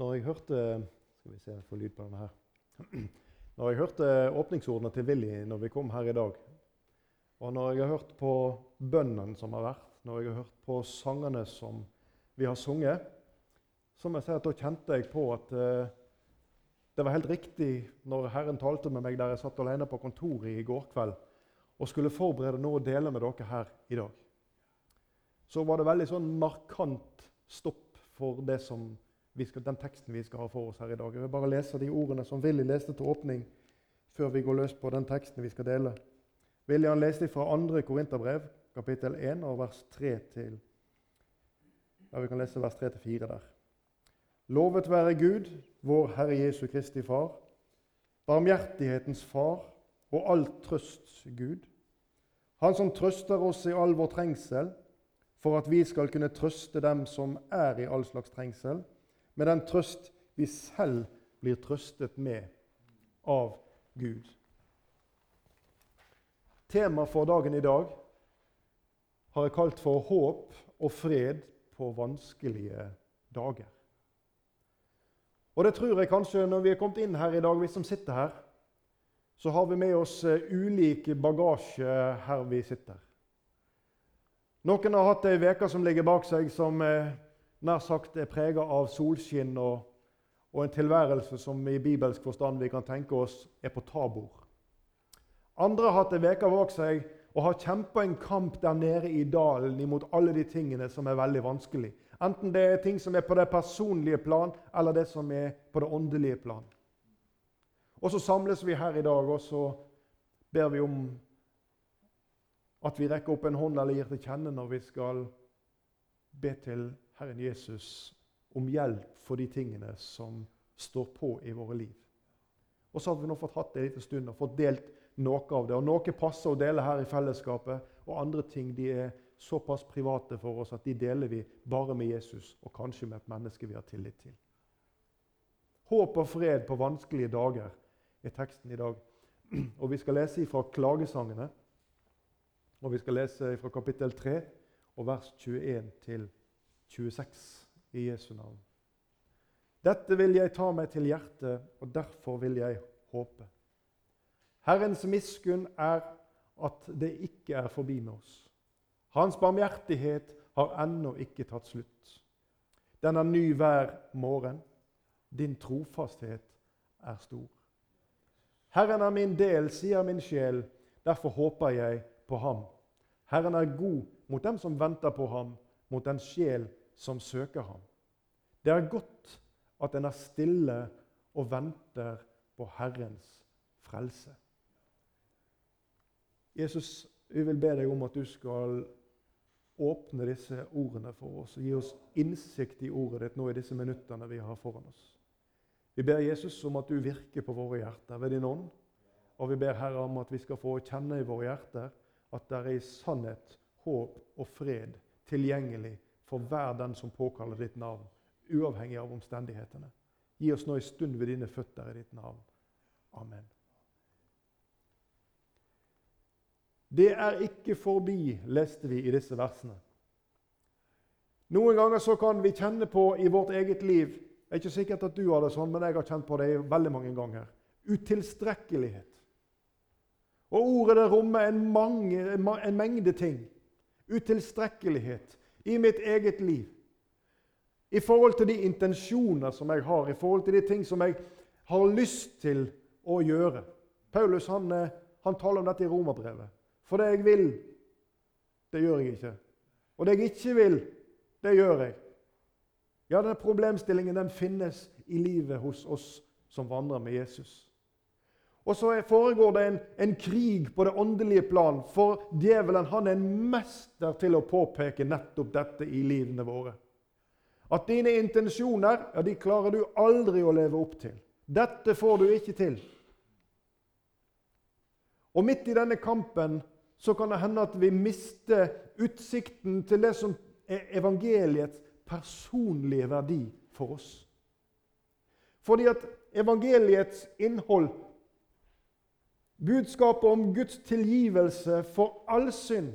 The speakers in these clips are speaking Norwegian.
Når jeg hørte Skal vi se, får lyd på denne her. Når jeg hørte åpningsordene til Willy når vi kom her i dag, og når jeg har hørt på bønnen som har vært, når jeg har hørt på sangene som vi har sunget, så må jeg si at da kjente jeg på at eh, det var helt riktig når Herren talte med meg der jeg satt alene på kontoret i går kveld og skulle forberede noe å dele med dere her i dag. Så var det veldig sånn markant stopp for det som skal, den teksten vi skal ha for oss her i dag. Jeg vil bare lese de ordene som Willy leste til åpning, før vi går løs på den teksten vi skal dele. Willy han leste fra 2. Korinterbrev, kapittel 1, og vers 3 til ja, Vi kan lese vers 3-4 der. Lovet være Gud, vår Herre Jesu Kristi Far, barmhjertighetens Far og all trøsts Gud. Han som trøster oss i all vår trengsel, for at vi skal kunne trøste dem som er i all slags trengsel, med den trøst vi selv blir trøstet med av Gud. Temaet for dagen i dag har jeg kalt for 'Håp og fred på vanskelige dager'. Og det tror jeg kanskje når vi er kommet inn her i dag, vi som sitter her, så har vi med oss eh, ulik bagasje her vi sitter. Noen har hatt ei uke som ligger bak seg, som eh, nær sagt er prega av solskinn og, og, en tilværelse som i bibelsk forstand vi kan tenke oss er på tabor. Andre har hatt ei uke bak seg og har kjempa en kamp der nede i dalen imot alle de tingene som er veldig vanskelig. Enten det er ting som er på det personlige plan, eller det som er på det åndelige plan. Og så samles vi her i dag, og så ber vi om at vi rekker opp en hånd eller gir til kjenne når vi skal be til Herren Jesus om hjelp for de tingene som står på i våre liv. Og så har vi nå fått hatt det en liten stund og fått delt noe av det. Og Noe passer å dele her i fellesskapet, og andre ting de er såpass private for oss at de deler vi bare med Jesus og kanskje med et menneske vi har tillit til. Håp og fred på vanskelige dager er teksten i dag. Og Vi skal lese fra klagesangene. Og Vi skal lese fra kapittel 3 og vers 21 til 22. 26 i Jesu navn. Dette vil jeg ta meg til hjertet, og derfor vil jeg håpe. Herrens miskunn er at det ikke er forbi med oss. Hans barmhjertighet har ennå ikke tatt slutt. Den er ny hver morgen. Din trofasthet er stor. Herren er min del, sier min sjel. Derfor håper jeg på ham. Herren er god mot dem som venter på ham, mot den sjel som søker ham. Det er godt at en er stille og venter på Herrens frelse. Jesus, vi vil be deg om at du skal åpne disse ordene for oss og gi oss innsikt i ordet ditt nå i disse minuttene vi har foran oss. Vi ber Jesus om at du virker på våre hjerter ved din ånd. Og vi ber Herre om at vi skal få kjenne i våre hjerter at det er i sannhet, håp og fred tilgjengelig for hver den som påkaller ditt navn, uavhengig av omstendighetene. Gi oss nå en stund ved dine føtter i ditt navn. Amen. Det er ikke forbi, leste vi i disse versene. Noen ganger så kan vi kjenne på i vårt eget liv Det er ikke sikkert at du har det sånn, men jeg har kjent på det veldig mange ganger. Utilstrekkelighet. Og ordet det rommer en, mange, en mengde ting. Utilstrekkelighet i mitt eget liv. I forhold til de intensjoner som jeg har, i forhold til de ting som jeg har lyst til å gjøre. Paulus han, eh, han taler om dette i romerbrevet. For det jeg vil, det gjør jeg ikke. Og det jeg ikke vil, det gjør jeg. Ja, denne problemstillingen den finnes i livet hos oss som vandrer med Jesus. Og så foregår det en, en, krig på det åndelige plan, for djevelen han er en mester til å påpeke nettopp dette i livene våre. At dine intensjoner ja, de klarer du aldri å leve opp til. Dette får du ikke til. Og midt i denne kampen så kan det hende at vi mister utsikten til det som er evangeliets personlige verdi for oss. Fordi at evangeliets innhold Budskapet om Guds tilgivelse for all synd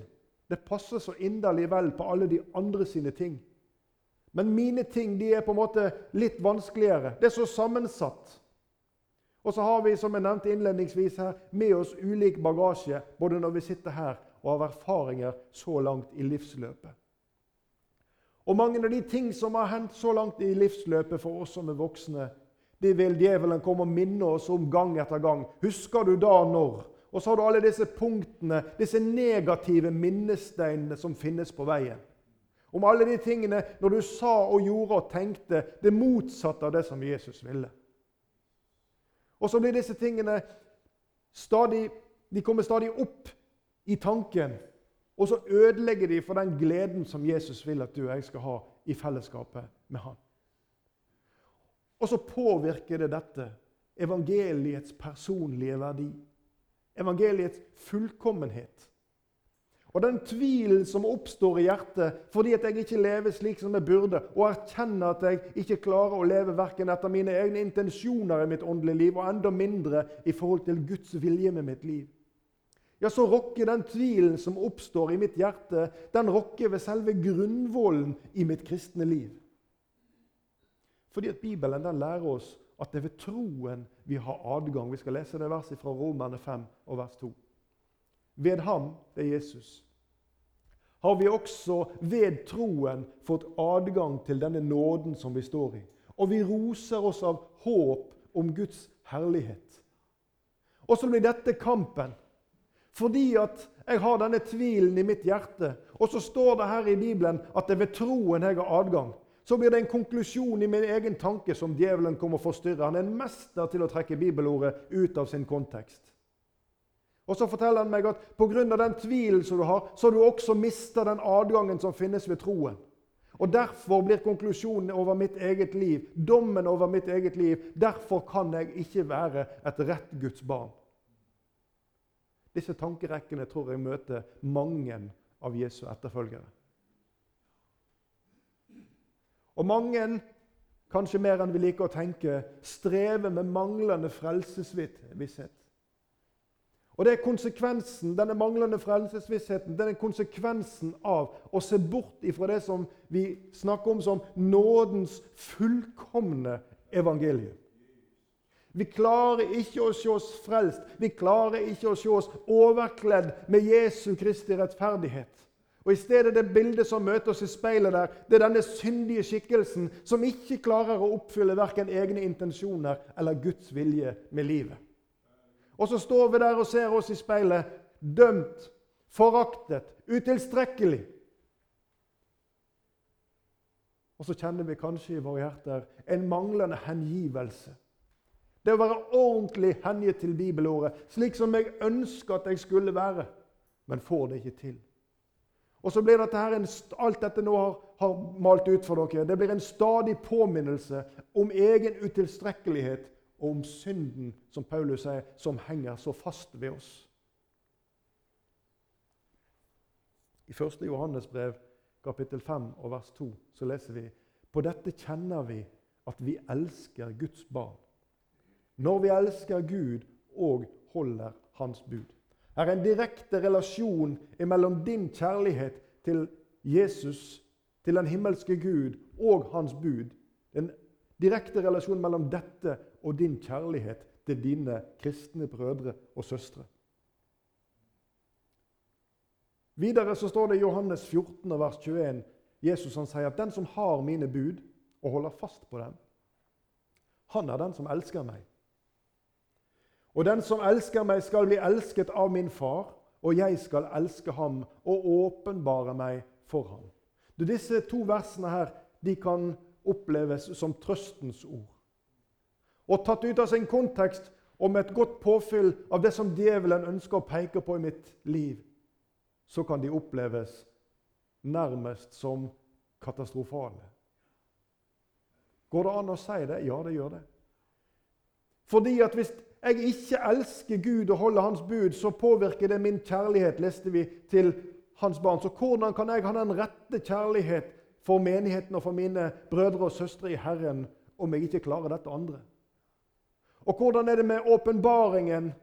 det passer så inderlig vel på alle de andre sine ting. Men mine ting de er på en måte litt vanskeligere. Det er så sammensatt. Og så har vi, som jeg nevnte innledningsvis her, med oss ulik bagasje både når vi sitter her og har erfaringer så langt i livsløpet. Og mange av de ting som har hendt så langt i livsløpet for oss som er voksne, det vil djevelen komme og minne oss om gang etter gang. Husker du da når? Og så har du alle disse punktene, disse negative minnesteinene som finnes på veien. Om alle de tingene når du sa og gjorde og tenkte det motsatte av det som Jesus ville. Og så blir disse tingene stadig De kommer stadig opp i tanken, og så ødelegger de for den gleden som Jesus vil at du og jeg skal ha i fellesskapet med Han. Og så påvirker det dette evangeliets personlige verdi. Evangeliets fullkommenhet. Og den tvilen som oppstår i hjertet fordi at jeg ikke lever slik som jeg burde, og erkjenner at jeg ikke klarer å leve verken etter mine egne intensjoner i mitt åndelige liv, og enda mindre i forhold til Guds vilje med mitt liv. Ja, så rokker den tvilen som oppstår i mitt hjerte, den rokker ved selve grunnvollen i mitt kristne liv. Fordi at Bibelen den lærer oss at det er ved troen vi har adgang. Vi skal lese det verset fra Romerne 5 og vers 2. Ved ham, det er Jesus, har vi også ved troen fått adgang til denne nåden som vi står i. Og vi roser oss av håp om Guds herlighet. Og så blir dette kampen. Fordi at jeg har denne tvilen i mitt hjerte, og så står det her i Bibelen at det er ved troen jeg har adgang. Så blir det en konklusjon i min egen tanke som djevelen kommer og forstyrre. Han er en mester til å trekke bibelordet ut av sin kontekst. Og Så forteller han meg at pga. den tvilen som du har, så har du også mista den adgangen som finnes ved troen. Og Derfor blir konklusjonen over mitt eget liv, dommen over mitt eget liv Derfor kan jeg ikke være et rett Guds barn. Disse tankerekkene tror jeg møter mange av Jesu etterfølgere. Og mange, kanskje mer enn vi liker å tenke, strever med manglende frelsesvisshet. Og det er konsekvensen, Denne manglende frelsesvissheten den er konsekvensen av å se bort ifra det som vi snakker om som nådens fullkomne evangelium. Vi klarer ikke å se oss frelst, vi klarer ikke å se oss overkledd med Jesu Kristi rettferdighet. Og I stedet det bildet som møter oss i speilet der, det er denne syndige skikkelsen som ikke klarer å oppfylle verken egne intensjoner eller Guds vilje med livet. Og så står vi der og ser oss i speilet, dømt, foraktet, utilstrekkelig. Og så kjenner vi kanskje i våre hjerter en manglende hengivelse. Det å være ordentlig hengitt til bibelordet, slik som jeg ønsker at jeg skulle være, men får det ikke til. Og så blir dette her en, Alt dette nå har, har malt ut for dere, det blir en stadig påminnelse om egen utilstrekkelighet og om synden, som Paulus sier, som henger så fast ved oss. I 1. Johannes brev, kapittel 5 og vers 2, så leser vi på dette kjenner vi at vi elsker Guds barn. Når vi elsker Gud og holder Hans bud. Er en direkte relasjon mellom din kjærlighet til Jesus, til den himmelske Gud og Hans bud. En direkte relasjon mellom dette og din kjærlighet til dine kristne brødre og søstre. Videre så står det i Johannes 14, vers 21 Jesus han sier at 'den som har mine bud og holder fast på dem, han er den som elsker meg.' Og den som elsker meg, skal bli elsket av min far, og jeg skal elske ham og åpenbare meg for ham. Du, Disse to versene her, de kan oppleves som trøstens ord og tatt ut av sin kontekst og med et godt påfyll av det som djevelen ønsker å peke på i mitt liv, så kan de oppleves nærmest som katastrofale. Går det an å si det? Ja, det gjør det. Fordi at hvis jeg ikke elsker Gud og holder Hans bud, så påvirker det min kjærlighet, leste vi, til Hans barn. Så hvordan kan jeg ha den rette kjærlighet for menigheten og for mine brødre og søstre i Herren om jeg ikke klarer dette andre? Og hvordan er det med åpenbaringen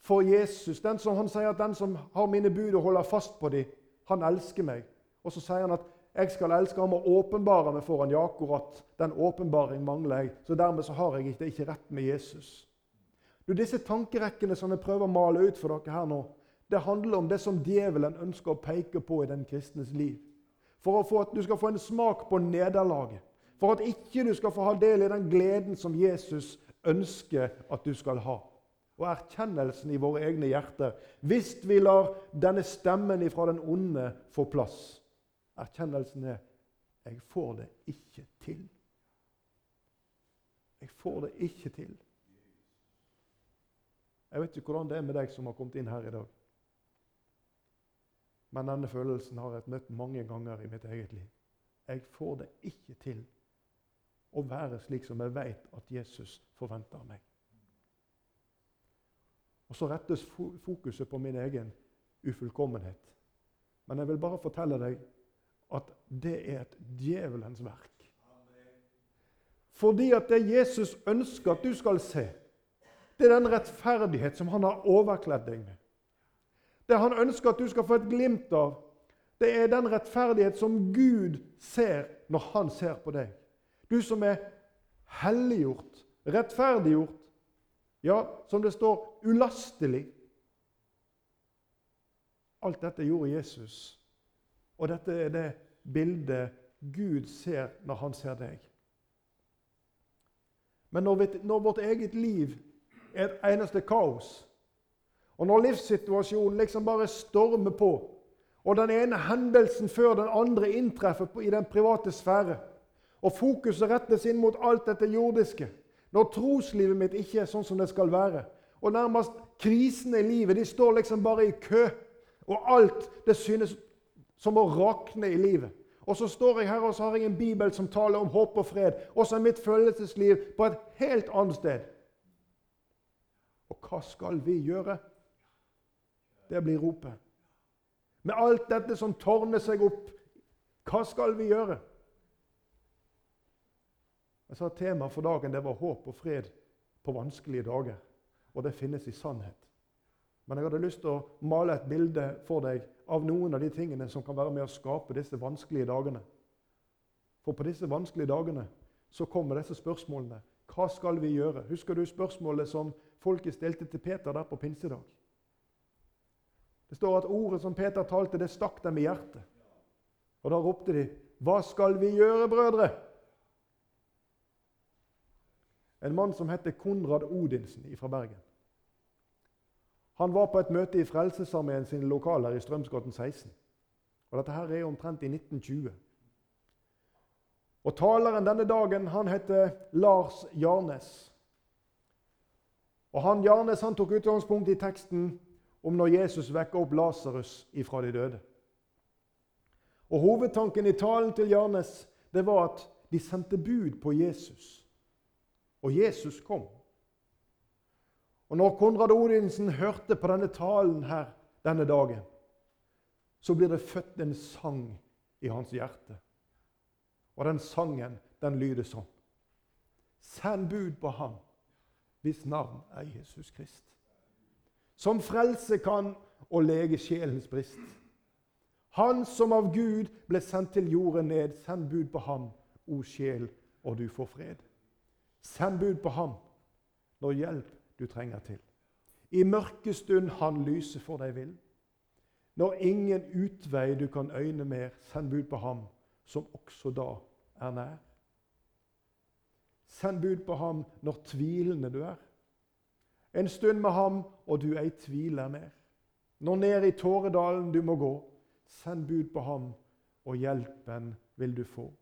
for Jesus? Den som, han sier at 'den som har mine bud og holder fast på dem, han elsker meg'. Og så sier han at Jeg skal elske ham og åpenbare meg for Jakob, Ja, den åpenbaring mangler jeg. Så dermed så har jeg ikke, ikke rett med Jesus. Du, Disse tankerekkene som jeg prøver å male ut for dere her nå, det handler om det som djevelen ønsker å peke på i den kristnes liv. For at du skal få en smak på nederlaget. For at ikke du skal få ha del i den gleden som Jesus ønsker at du skal ha. Og erkjennelsen i våre egne hjerter. Hvis vi lar denne stemmen fra den onde få plass, Erkjennelsen er jeg får det ikke til. Jeg får det ikke til. Jeg vet ikke hvordan det er med deg som har kommet inn her i dag. Men denne følelsen har jeg møtt mange ganger i mitt eget liv. Jeg får det ikke til å være slik som jeg vet at Jesus forventer av meg. Og så rettes fokuset på min egen ufullkommenhet. Men jeg vil bare fortelle deg at det er et djevelens verk. Fordi at det Jesus ønsker at du skal se, det er den rettferdighet som han har overkledd deg med. Det han ønsker at du skal få et glimt av, det er den rettferdighet som Gud ser når han ser på deg. Du som er helliggjort, rettferdiggjort, ja, som det står, ulastelig. Alt dette gjorde Jesus og dette er det bildet Gud ser når han ser deg. Men når, vårt eget liv et eneste kaos, og når livssituasjonen liksom bare stormer på, og den ene hendelsen før den andre inntreffer i den private sfære, og fokuset rettes inn mot alt dette jordiske, når troslivet mitt ikke er sånn som det skal være, og nærmest krisene i livet de står liksom bare i kø, og alt det synes som å rakne i livet. Og så står jeg her og så har jeg en bibel som taler om håp og fred. Og så er mitt følelsesliv på et helt annet sted. Hva skal vi gjøre? Det blir ropet. Med alt dette som tårner seg opp, hva skal vi gjøre? Jeg sa Temaet for dagen det var håp og fred på vanskelige dager. Og det finnes i sannhet. Men jeg hadde lyst til å male et bilde for deg av noen av de tingene som kan være med å skape disse vanskelige dagene. For på disse vanskelige dagene så kommer disse spørsmålene. Hva skal vi gjøre? Husker du spørsmålet som folket stilte til Peter der på pinsedag? Det står at ordet som Peter talte, det stakk dem i hjertet. Og da ropte de, 'Hva skal vi gjøre, brødre?' En mann som heter Konrad Odinsen fra Bergen. Han var på et møte i Frelsesarmeen sine lokaler i Strømsgoten 16. Og Dette her er omtrent i 1920. Og Taleren denne dagen han heter Lars Jarnes. Og han Jarnes han tok utgangspunkt i teksten om når Jesus vekker opp Lasarus ifra de døde. Og Hovedtanken i talen til Jarnes det var at de sendte bud på Jesus. Og Jesus kom. Og når Konrad Odinsen hørte på denne talen her denne dagen, så blir det født en sang i hans hjerte. Og den sangen, den lyder sånn. Send bud på ham, hvis navn er Jesus Krist. Som frelse kan og lege sjelens brist. Han som av Gud ble sendt til jorden ned, send bud på ham, o sjel, og du får fred. Send bud på ham når hjelp du trenger til. I mørke stund han lyser for deg vil. Når ingen utvei du kan øyne mer, send bud på ham, som også da er nær. Send bud på ham når tvilende du er. En stund med ham, og du ei tviler mer. Når ned i tåredalen du må gå, send bud på ham, og hjelpen vil du få.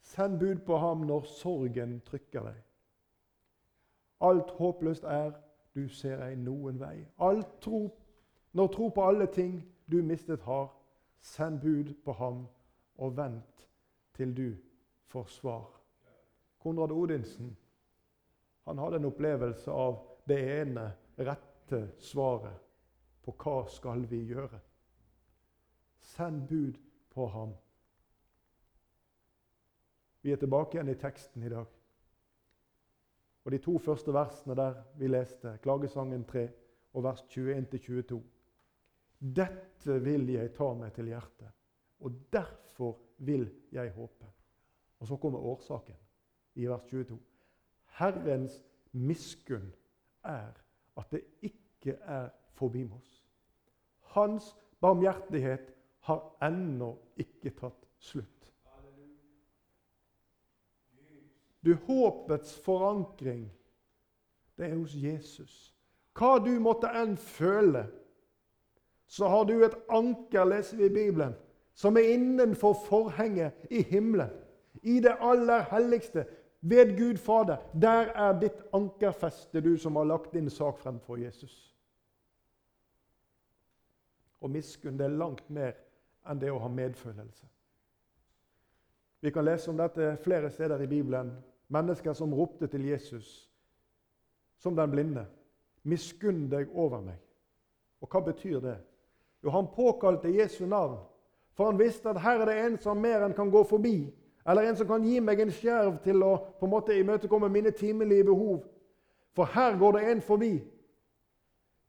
Send bud på ham når sorgen trykker deg. Alt håpløst er, du ser ei noen vei. Alt tro, når tro på alle ting du mistet har, send bud på ham og vent til du får svar. Konrad Odinsen han hadde en opplevelse av det ene rette svaret på hva skal vi gjøre. Send bud på ham. Vi er tilbake igjen i teksten i dag. Og de to første versene der vi leste, Klagesangen 3 og vers 21-22. Dette vil jeg ta meg til hjertet. og derfor vil jeg håpe. Og så kommer årsaken i vers 22. Herrens miskunn er at det ikke er forbi oss. Hans barmhjertighet har ennå ikke tatt slutt. Du, håpets forankring, det er hos Jesus. Hva du måtte enn føle, så har du et anker, leser vi i Bibelen, som er innenfor forhenget i himmelen. I det aller helligste, ved Gud Fader. Der er ditt ankerfeste, du som har lagt din sak fremfor Jesus. Og miskunn det er langt mer enn det å ha medfølelse. Vi kan lese om dette flere steder i Bibelen. Mennesker som ropte til Jesus som den blinde. Miskunn deg over meg. Og hva betyr det? Jo, han påkalte Jesu navn, for han visste at her er det en som mer enn kan gå forbi. Eller en som kan gi meg en skjerv til å på en måte imøtekomme mine timelige behov. For her går det en forbi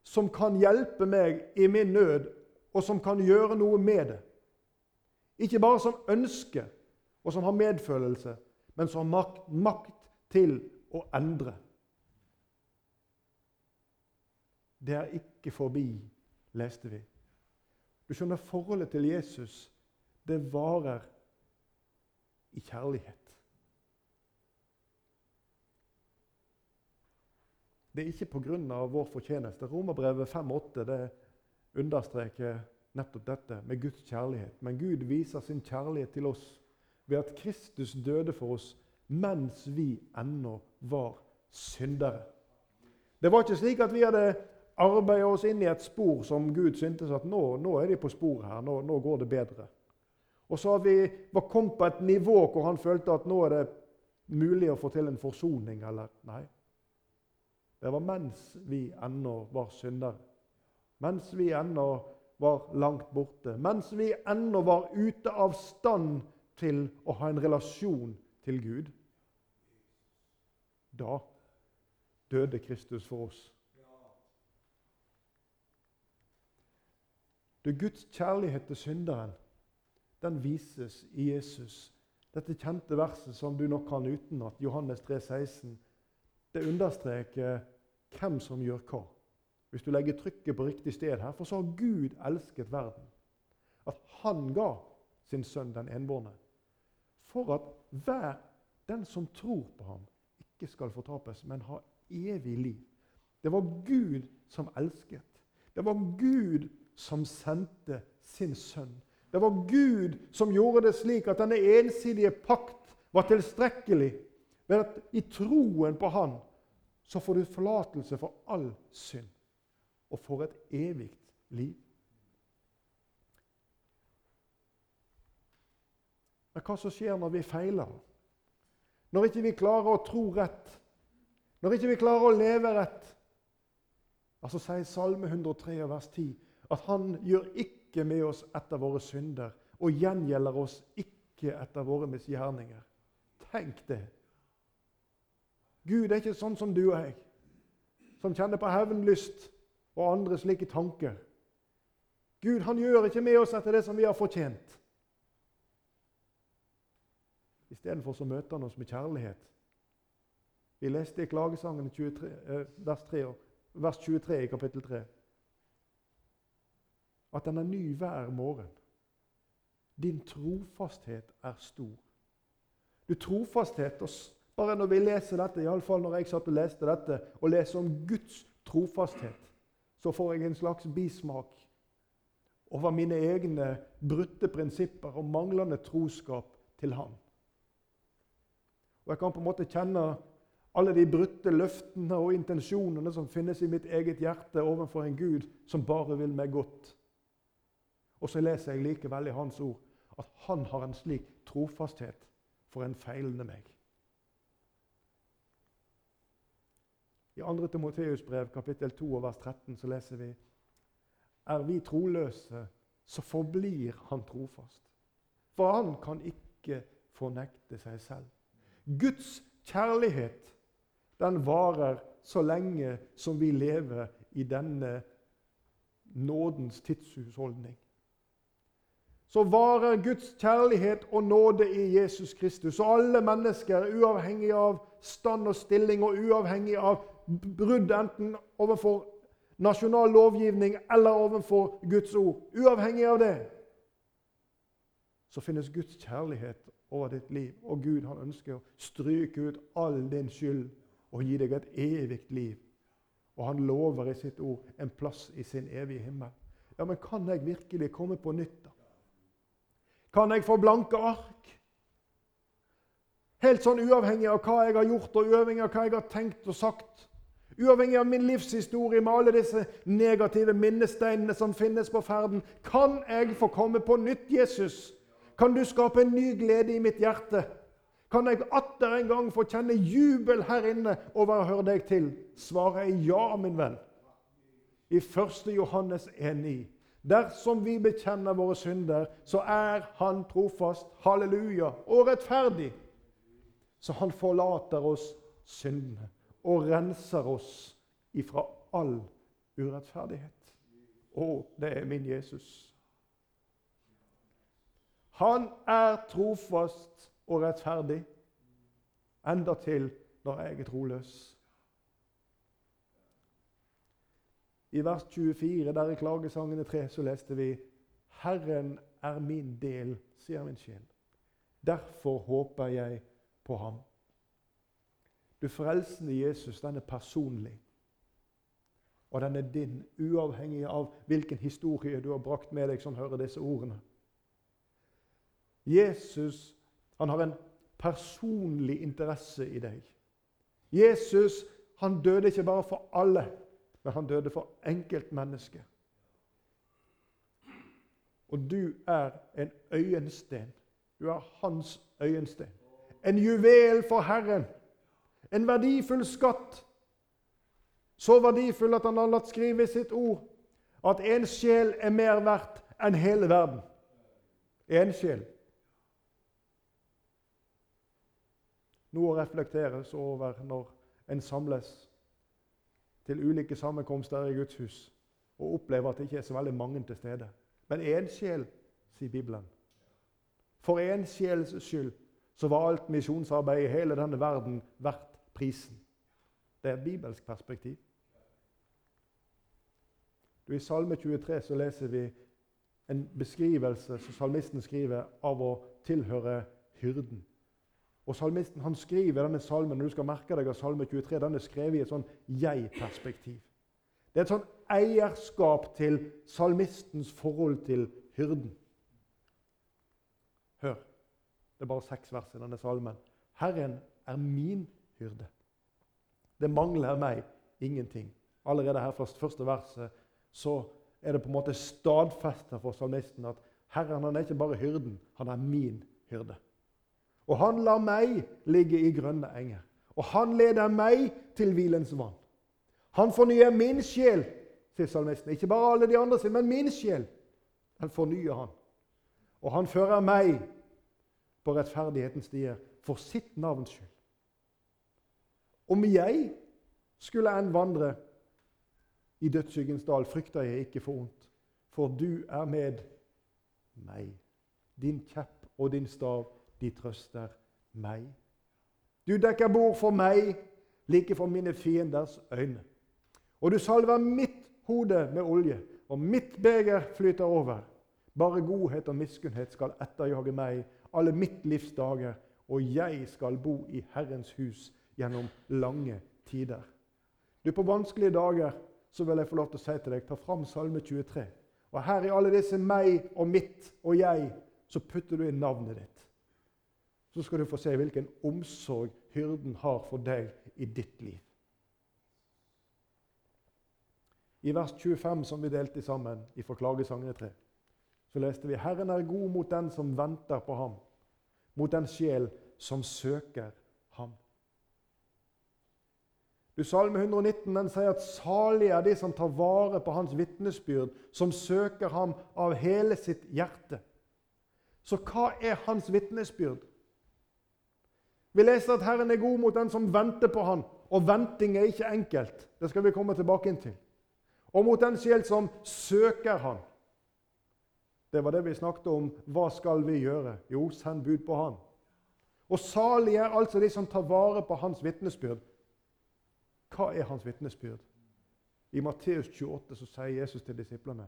som kan hjelpe meg i min nød og som kan gjøre noe med det. Ikke bare som ønsker og som har medfølelse, men som har makt, til å endre. Det er ikke forbi, leste vi. Du skjønner, forholdet til Jesus, det varer i kjærlighet. Det er ikke pga. vår fortjeneste. Romerbrevet 5,8 det understreker nettopp dette med Guds kjærlighet. Men Gud viser sin kjærlighet til oss ved at Kristus døde for oss mens vi ennå var syndere. Det var ikke slik at vi hadde arbeida oss inn i et spor som Gud syntes at nå, nå er de på sporet her, nå, nå, går det bedre. Og så vi var kommet på et nivå hvor han følte at nå er det mulig å få til en forsoning. eller Nei. Det var mens vi ennå var syndere mens vi ennå var langt borte, mens vi ennå var ute av stand til å ha en relasjon til Gud. Da døde Kristus for oss. Du, Guds kjærlighet til synderen den vises i Jesus. Dette kjente verset som du nok kan utenat, Johannes 3, 16, det understreker hvem som gjør hva hvis du legger trykket på riktig sted her. For så har Gud elsket verden. At han ga sin sønn den enbårne. For at hver den som tror på ham, ikke skal fortapes, men ha evig liv. Det var Gud som elsket. Det var Gud som sendte sin sønn. Det var Gud som gjorde det slik at denne ensidige pakt var tilstrekkelig. Ved at i troen på Han så får du forlatelse for all synd og får et evig liv. Men hva som skjer når vi feiler? Når ikke vi klarer å tro rett? Når ikke vi klarer å leve rett? Altså sier Salme 103, vers 10 at han gjør ikke med oss etter våre synder og gjengjelder oss ikke etter våre misgjerninger. Tenk det. Gud er ikke sånn som du og jeg, som kjenner på hevnlyst og andre slike tanker. Gud han gjør ikke med oss etter det som vi har fortjent. Istedenfor så møter han oss med kjærlighet. Vi leste i Klagesangen 23, eh, vers, 3, vers 23 i kapittel 3 at den er ny hver morgen. Din trofasthet er stor. Du, trofasthet og Bare når vi leser dette, iallfall når jeg satt og leste dette, og leser om Guds trofasthet så får jeg en slags bismak over mine egne brutte prinsipper og manglende troskap til Han. Og Jeg kan på en måte kjenne alle de brutte løftene og intensjonene som finnes i mitt eget hjerte overfor en Gud som bare vil meg godt. Og så leser jeg likevel i Hans ord at Han har en slik trofasthet for en feilende meg. I 2. Timoteus brev, kapittel 2, vers 13, så leser vi Er vi troløse, så forblir han trofast. For han kan ikke fornekte seg selv. Guds kjærlighet den varer så lenge som vi lever i denne nådens tidshusholdning. Så varer Guds kjærlighet og nåde i Jesus Kristus. Og alle mennesker, uavhengig av stand og stilling og uavhengig av brudd enten overfor nasjonal lovgivning eller overfor Guds ord, uavhengig av det, så finnes Guds kjærlighet over ditt liv. Og Gud han ønsker å stryke ut all din skyld og gi deg et evig liv. Og han lover i sitt ord en plass i sin evige himmel. Ja, Men kan jeg virkelig komme på nytt, da? Kan jeg få blanke ark? Helt sånn uavhengig av hva jeg har gjort, og uavhengig av hva jeg har tenkt og sagt. Uavhengig av min livshistorie med alle disse negative minnesteinene som finnes på ferden. Kan jeg få komme på nytt, Jesus? Kan du skape en ny glede i mitt hjerte? Kan jeg atter en gang få kjenne jubel her inne over å høre deg til? Svaret er ja, min venn. I 1. Johannes 1,9. Dersom vi bekjenner våre synder, så er Han trofast, halleluja, og rettferdig. Så Han forlater oss syndene og renser oss ifra all urettferdighet. Å, det er min Jesus. Han er trofast og rettferdig, endatil når jeg er troløs. I vers 24, der i Klagesangene 3, så leste vi Herren er min del, sier min sjel. Derfor håper jeg på ham. Du frelsende Jesus, den er personlig. Og den er din, uavhengig av hvilken historie du har brakt med deg som hører disse ordene. Jesus han har en personlig interesse i deg. Jesus han døde ikke bare for alle, men han døde for enkeltmennesket. Og du er en øyensten. Du er hans øyensten. En juvel for Herren. En verdifull skatt. Så verdifull at han har latt skrive sitt ord at en sjel er mer verdt enn hele verden. En sjel. Noe å reflekteres over når en samles til ulike sammenkomster i Guds hus og opplever at det ikke er så veldig mange til stede. Men én sjel, sier Bibelen. For én sjels skyld så var alt misjonsarbeid i hele denne verden verdt prisen. Det er et bibelsk perspektiv. I Salme 23 så leser vi en beskrivelse som salmisten skriver av å tilhøre hyrden. Og Salmisten han skriver denne salmen, når du skal merke deg at salme 23 den er skrevet i et sånn jeg-perspektiv. Det er et sånn eierskap til salmistens forhold til hyrden. Hør. Det er bare seks vers i denne salmen. Herren er min hyrde. Det mangler meg ingenting. Allerede her fra første verset så er det på en måte stadfesta for salmisten at Herren han er ikke bare hyrden, han er min hyrde. Og han lar meg ligge i grønne enger. Og han leder meg til hvilens vann. Han fornyer min sjel, sier salmisten. Ikke bare alle de andre sin, men min sjel. Den fornyer han. Og han fører meg på rettferdighetens stier for sitt navns skyld. Om jeg skulle enn vandre i dødsskyggens dal, frykter jeg ikke for ondt, for du er med meg. Din kjepp og din stav de trøster meg. Du dekker bord for meg, like for mine fienders øyne. Og du salver mitt hode med olje, og mitt beger flyter over. Bare godhet og miskunnhet skal etterjage meg alle mitt livs dager, og jeg skal bo i Herrens hus gjennom lange tider. Du, På vanskelige dager så vil jeg få lov til å si til deg, ta fram Salme 23. Og her i alle disse meg og mitt og jeg, så putter du inn navnet ditt så skal du få se hvilken omsorg hyrden har for deg i ditt liv. I vers 25, som vi delte sammen i Forklagesangene 3, så leste vi Herren er god mot den som venter på ham, mot den sjel som søker ham. Du, Salme 119 den sier at salige er de som tar vare på hans vitnesbyrd, som søker ham av hele sitt hjerte. Så hva er hans vitnesbyrd? Vi leser at Herren er god mot den som venter på Han. Og venting er ikke enkelt. Det skal vi komme tilbake inn til. Og mot den sjel som søker Han. Det var det vi snakket om. Hva skal vi gjøre? Jo, send bud på han. Og salige er altså de som tar vare på hans vitnesbyrd. Hva er hans vitnesbyrd? I Matteus 28 så sier Jesus til disiplene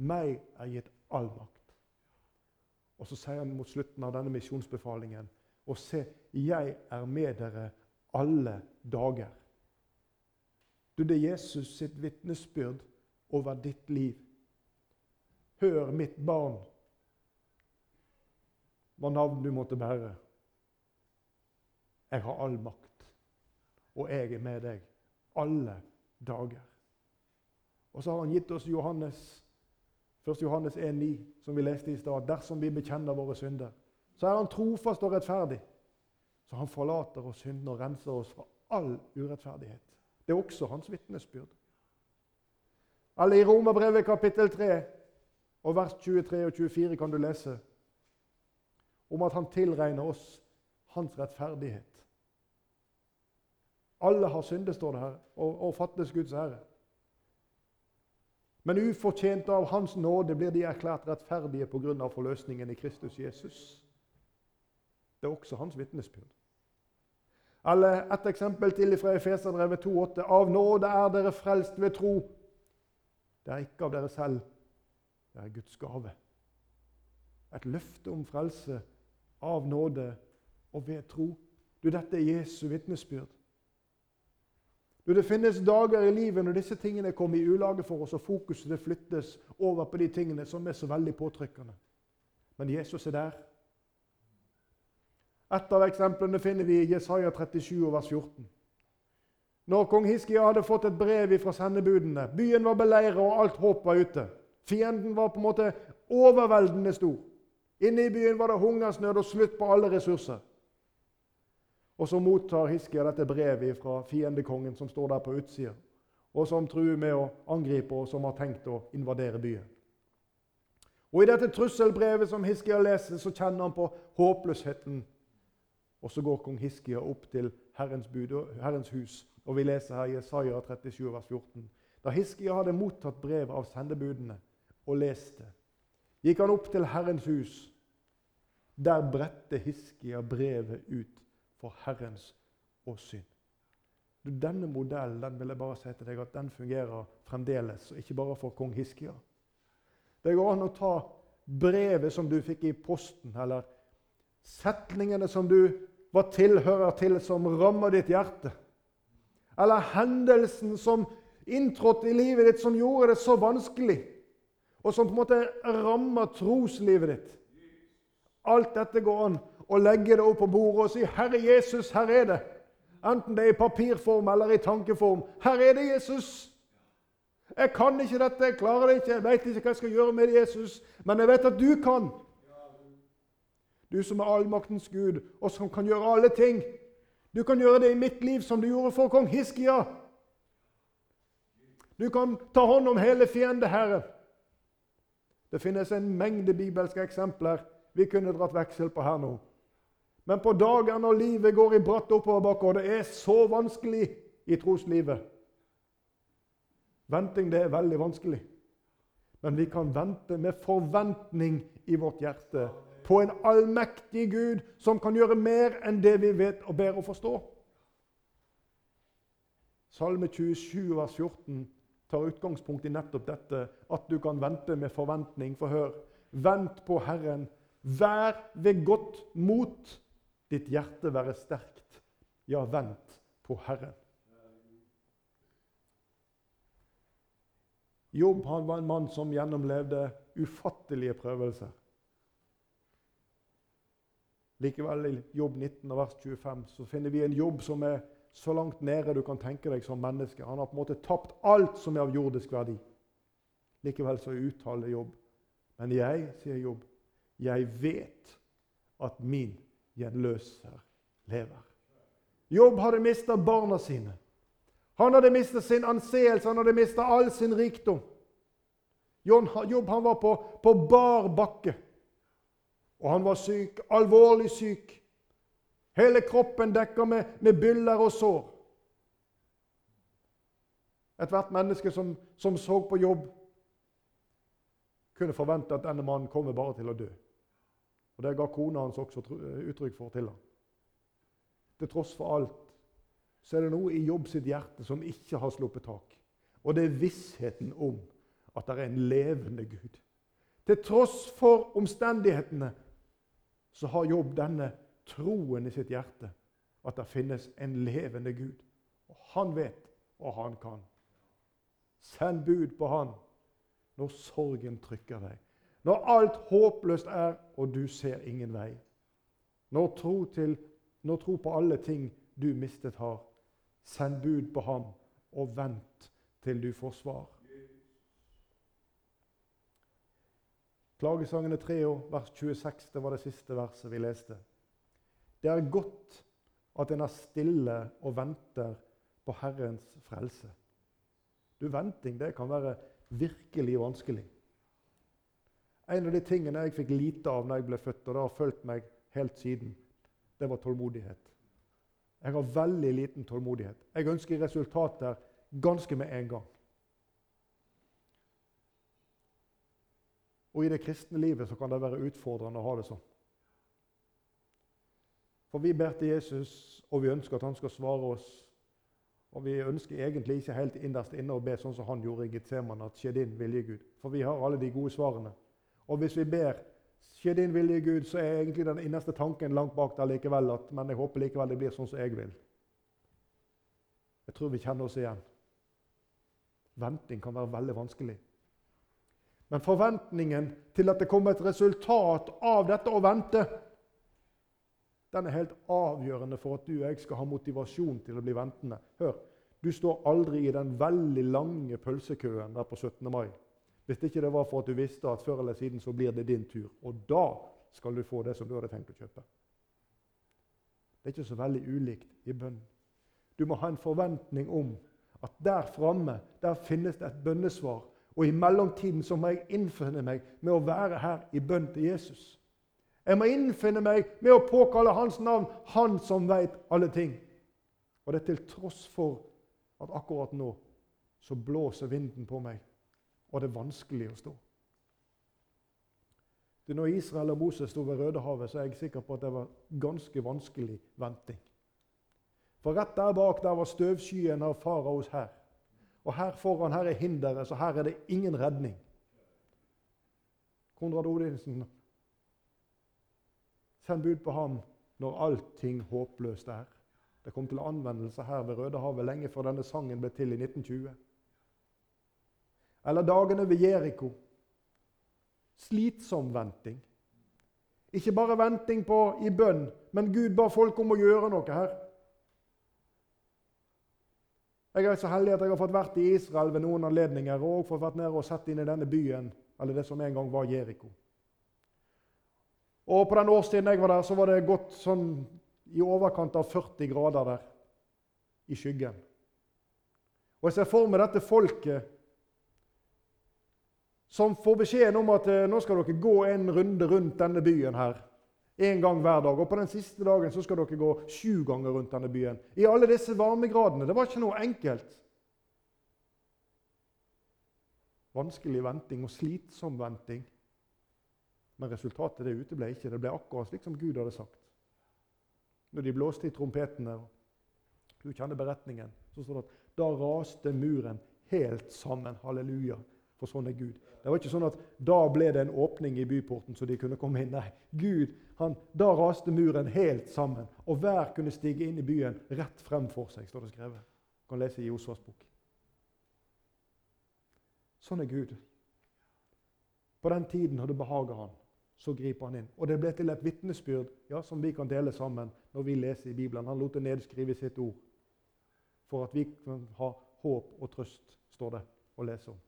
meg er gitt all makt. Og så sier han mot slutten av denne misjonsbefalingen og se, jeg er med dere alle dager. Du, det er Jesus sitt vitnesbyrd over ditt liv. Hør, mitt barn, hva navn du måtte bære. Jeg har all makt, og jeg er med deg alle dager. Og så har han gitt oss Johannes, 1. Johannes 1,9, som vi leste i stad. Dersom vi bekjenner våre synder, så er han trofast og rettferdig. Så han forlater oss synden og renser oss fra all urettferdighet. Det er også hans vitnesbyrd. Eller i Romerbrevet kapittel 3 og vers 23 og 24 kan du lese om at han tilregner oss hans rettferdighet. Alle har syndet, står det her, og, og fattes Guds ære. Men ufortjente av Hans nåde blir de erklært rettferdige pga. forløsningen i Kristus Jesus. Det er også hans vitnesbyrd. Eller et eksempel til fra Efeserbrevet 2,8.: Av nåde er dere frelst ved tro. Det er ikke av dere selv, det er Guds gave. Et løfte om frelse av nåde og ved tro. Du, Dette er Jesu vitnesbyrd. Du, Det finnes dager i livet når disse tingene kommer i ulage for oss, og fokuset flyttes over på de tingene som er så veldig påtrykkende. Men Jesus er der. Et av eksemplene finner vi i Jesaja 37, vers 14. Når kong Hiskia hadde fått et brev fra sendebudene Byen var beleiret, og alt håp var ute. Fienden var på en måte overveldende stor. Inne i byen var det hungersnød og slutt på alle ressurser. Og så mottar Hiskia dette brevet fra fiendekongen som står der på utsida, og som truer med å angripe og som har tenkt å invadere byen. Og I dette trusselbrevet som Hiskia leser, så kjenner han på håpløsheten. Og så går kong Hiskia opp til Herrens, bud, Herrens hus, og vi leser her i Jesaja 37, vers 14. Da Hiskia hadde mottatt brevet av sendebudene og leste, gikk han opp til Herrens hus. Der bredte Hiskia brevet ut for Herrens åsyn. Denne modellen den vil jeg bare si til deg at den fungerer fremdeles, og ikke bare for kong Hiskia. Det går an å ta brevet som du fikk i posten, eller setningene som du var tilhører til, som rammer ditt hjerte. Eller hendelsen som inntrådte i livet ditt, som gjorde det så vanskelig, og som på en måte rammer troslivet ditt. Alt dette går an å legge det opp på bordet og si 'Herre Jesus, her er det'. Enten det er i papirform eller i tankeform. 'Her er det, Jesus'. Jeg kan ikke dette, jeg klarer det ikke, jeg vet ikke hva jeg skal gjøre med Jesus, men jeg vet at du kan. Du som er allmaktens Gud, og som kan gjøre alle ting. Du kan gjøre det i mitt liv som du gjorde for kong Hiskia. Du kan ta hånd om hele fiendeherren. Det finnes en mengde bibelske eksempler vi kunne dratt veksel på her nå. Men på dager når livet går i bratt oppoverbakke, og det er så vanskelig i troslivet Venting det er veldig vanskelig. Men vi kan vente med forventning i vårt hjerte på en allmektig Gud som kan gjøre mer enn det vi vet og ber å forstå. Salme 27, vers 14 tar utgangspunkt i nettopp dette, at du kan vente med forventning. For hør, vent på Herren, vær ved godt mot ditt hjerte være sterkt. Ja, vent på Herren. Jobb han var en mann som gjennomlevde ufattelige prøvelser. Likevel, i Jobb 19, vers 25, så finner vi en jobb som er så langt nede du kan tenke deg som menneske. Han har på en måte tapt alt som er av jordisk verdi. Likevel så uttaler Jobb. Men jeg, sier Jobb, jeg vet at min gjenløser lever. Jobb hadde mista barna sine. Han hadde mista sin anseelse, han hadde mista all sin rikdom. Jobb han var på, på bar bakke, og han var syk, alvorlig syk. Hele kroppen dekka med, med byller og sår. Ethvert menneske som, som så på jobb, kunne forvente at denne mannen kommer bare til å dø. Og Det ga kona hans også uttrykk for til ham. Til tross for alt så er det noe i Jobb sitt hjerte som ikke har sluppet tak. Og det er vissheten om at det er en levende Gud. Til tross for omstendighetene så har Jobb denne troen i sitt hjerte at det finnes en levende Gud. Og han vet, og han kan. Send bud på han når sorgen trykker deg. Når alt håpløst er, og du ser ingen vei. Når tro, til, når tro på alle ting du mistet har. Send bud på ham, og vent til du får svar. Klagesangene 3, vers 26, det var det siste verset vi leste. Det er godt at en er stille og venter på Herrens frelse. Du, Venting det kan være virkelig vanskelig. En av de tingene jeg fikk lite av når jeg ble født, og det har fulgt meg helt siden, det var tålmodighet. Jeg har veldig liten tålmodighet. Jeg ønsker resultater ganske med en gang. Og i det kristne livet så kan det være utfordrende å ha det sånn. For vi ber til Jesus, og vi ønsker at han skal svare oss. Og vi ønsker egentlig ikke helt innerst inne å be sånn som han gjorde i Getsemane, at skje din vilje, Gud. For vi har alle de gode svarene. Og hvis vi ber skje din vilje, Gud, så er egentlig den innerste tanken langt bak der likevel at men jeg håper likevel det blir sånn som jeg vil. Jeg tror vi kjenner oss igjen. Venting kan være veldig vanskelig. Men forventningen til at det kommer et resultat av dette å vente, den er helt avgjørende for at du og jeg skal ha motivasjon til å bli ventende. Hør, du står aldri i den veldig lange pølsekøen der på 17. mai hvis ikke det var for at du visste at før eller siden så blir det din tur. Og da skal du få det som du hadde tenkt å kjøpe. Det er ikke så veldig ulikt i bønn. Du må ha en forventning om at der framme der finnes det et bønnesvar. Og i mellomtiden så må jeg innfinne meg med å være her i bønn til Jesus. Jeg må innfinne meg med å påkalle hans navn, han som veit alle ting. Og det er til tross for at akkurat nå så blåser vinden på meg og det er vanskelig å stå. Det når Israel og Moses sto ved Rødehavet, så er jeg sikker på at det var ganske vanskelig venting. For rett der bak der var støvskyen av faraos hær. Og her foran her er hinderet, så her er det ingen redning. Konrad Odinsen Send bud på ham når allting håpløst er. Det kom til anvendelse her ved Rødehavet lenge før denne sangen ble til i 1920. Eller dagene ved Jeriko. Slitsom venting. Ikke bare venting på i bønn, men Gud ba folk om å gjøre noe her. Jeg er så heldig at jeg har fått vært i Israel ved noen anledninger og fått vært nede og sett inn i denne byen, eller det som en gang var Jeriko. Og På den årstiden jeg var der, så var det gått sånn i overkant av 40 grader der i skyggen. Og Jeg ser for meg dette folket som får beskjeden om at eh, nå skal dere gå en runde rundt denne byen her. En gang hver dag. Og på den siste dagen så skal dere gå sju ganger rundt denne byen. I alle disse varmegradene. Det var ikke noe enkelt. Vanskelig venting og slitsom venting. Men resultatet det uteble ikke. Det ble akkurat slik som Gud hadde sagt. Når de blåste i trompetene Du kjenner beretningen. Så står det at da raste muren helt sammen. Halleluja. For sånn er Gud. Det var ikke sånn at da ble det en åpning i byporten, så de kunne komme inn. Nei, Gud, han, Da raste muren helt sammen, og hver kunne stige inn i byen rett frem for seg. står det skrevet. Du kan lese i Josvas bok. Sånn er Gud. På den tiden når det behager han, så griper han inn. Og det ble til et vitnesbyrd ja, som vi kan dele sammen når vi leser i Bibelen. Han lot det nedskrive sitt ord for at vi kan ha håp og trøst, står det å lese om.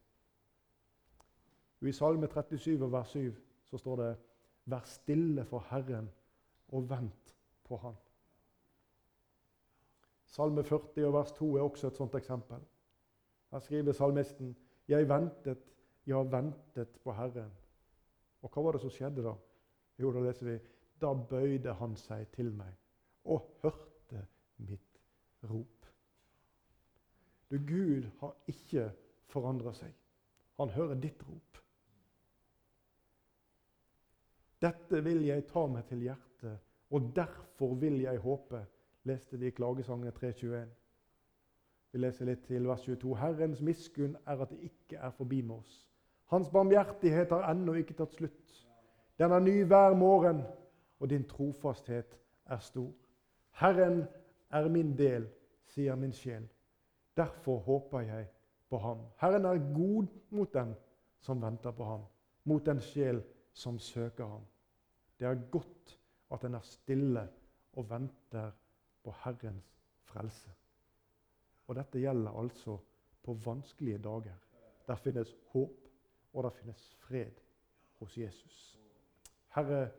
I Salme 37 vers 7 så står det Vær stille for Herren og vent på Han. Salme 40 og vers 2 er også et sånt eksempel. Her skriver salmisten Jeg ventet, ja, ventet på Herren. Og hva var det som skjedde da? Jo, da leser vi Da bøyde han seg til meg og hørte mitt rop. Du, Gud har ikke forandra seg. Han hører ditt rop. Dette vil jeg ta meg til hjertet, og derfor vil jeg håpe, leste de i Klagesangene 321. Vi leser litt til vers 22. Herrens miskunn er at det ikke er forbi med oss. Hans barmhjertighet har ennå ikke tatt slutt. Den er ny hver morgen, og din trofasthet er stor. Herren er min del, sier min sjel. Derfor håper jeg på ham. Herren er god mot den som venter på ham, mot den sjel som søker ham. Det er godt at en er stille og venter på Herrens frelse. Og dette gjelder altså på vanskelige dager. Der finnes håp, og der finnes fred hos Jesus. Herre,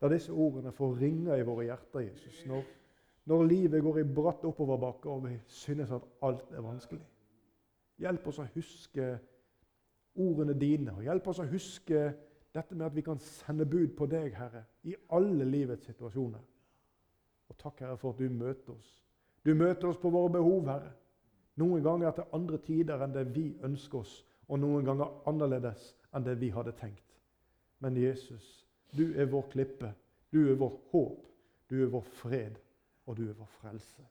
la disse ordene få ringe i våre hjerter, Jesus, når, når livet går i bratt oppoverbakke og vi synes at alt er vanskelig. Hjelp oss å huske ordene dine, og hjelp oss å huske dette med at vi kan sende bud på deg, Herre, i alle livets situasjoner. Og takk, Herre, for at du møter oss. Du møter oss på våre behov, Herre. Noen ganger til andre tider enn det vi ønsker oss, og noen ganger annerledes enn det vi hadde tenkt. Men Jesus, du er vår klippe, du er vårt håp, du er vår fred, og du er vår frelse.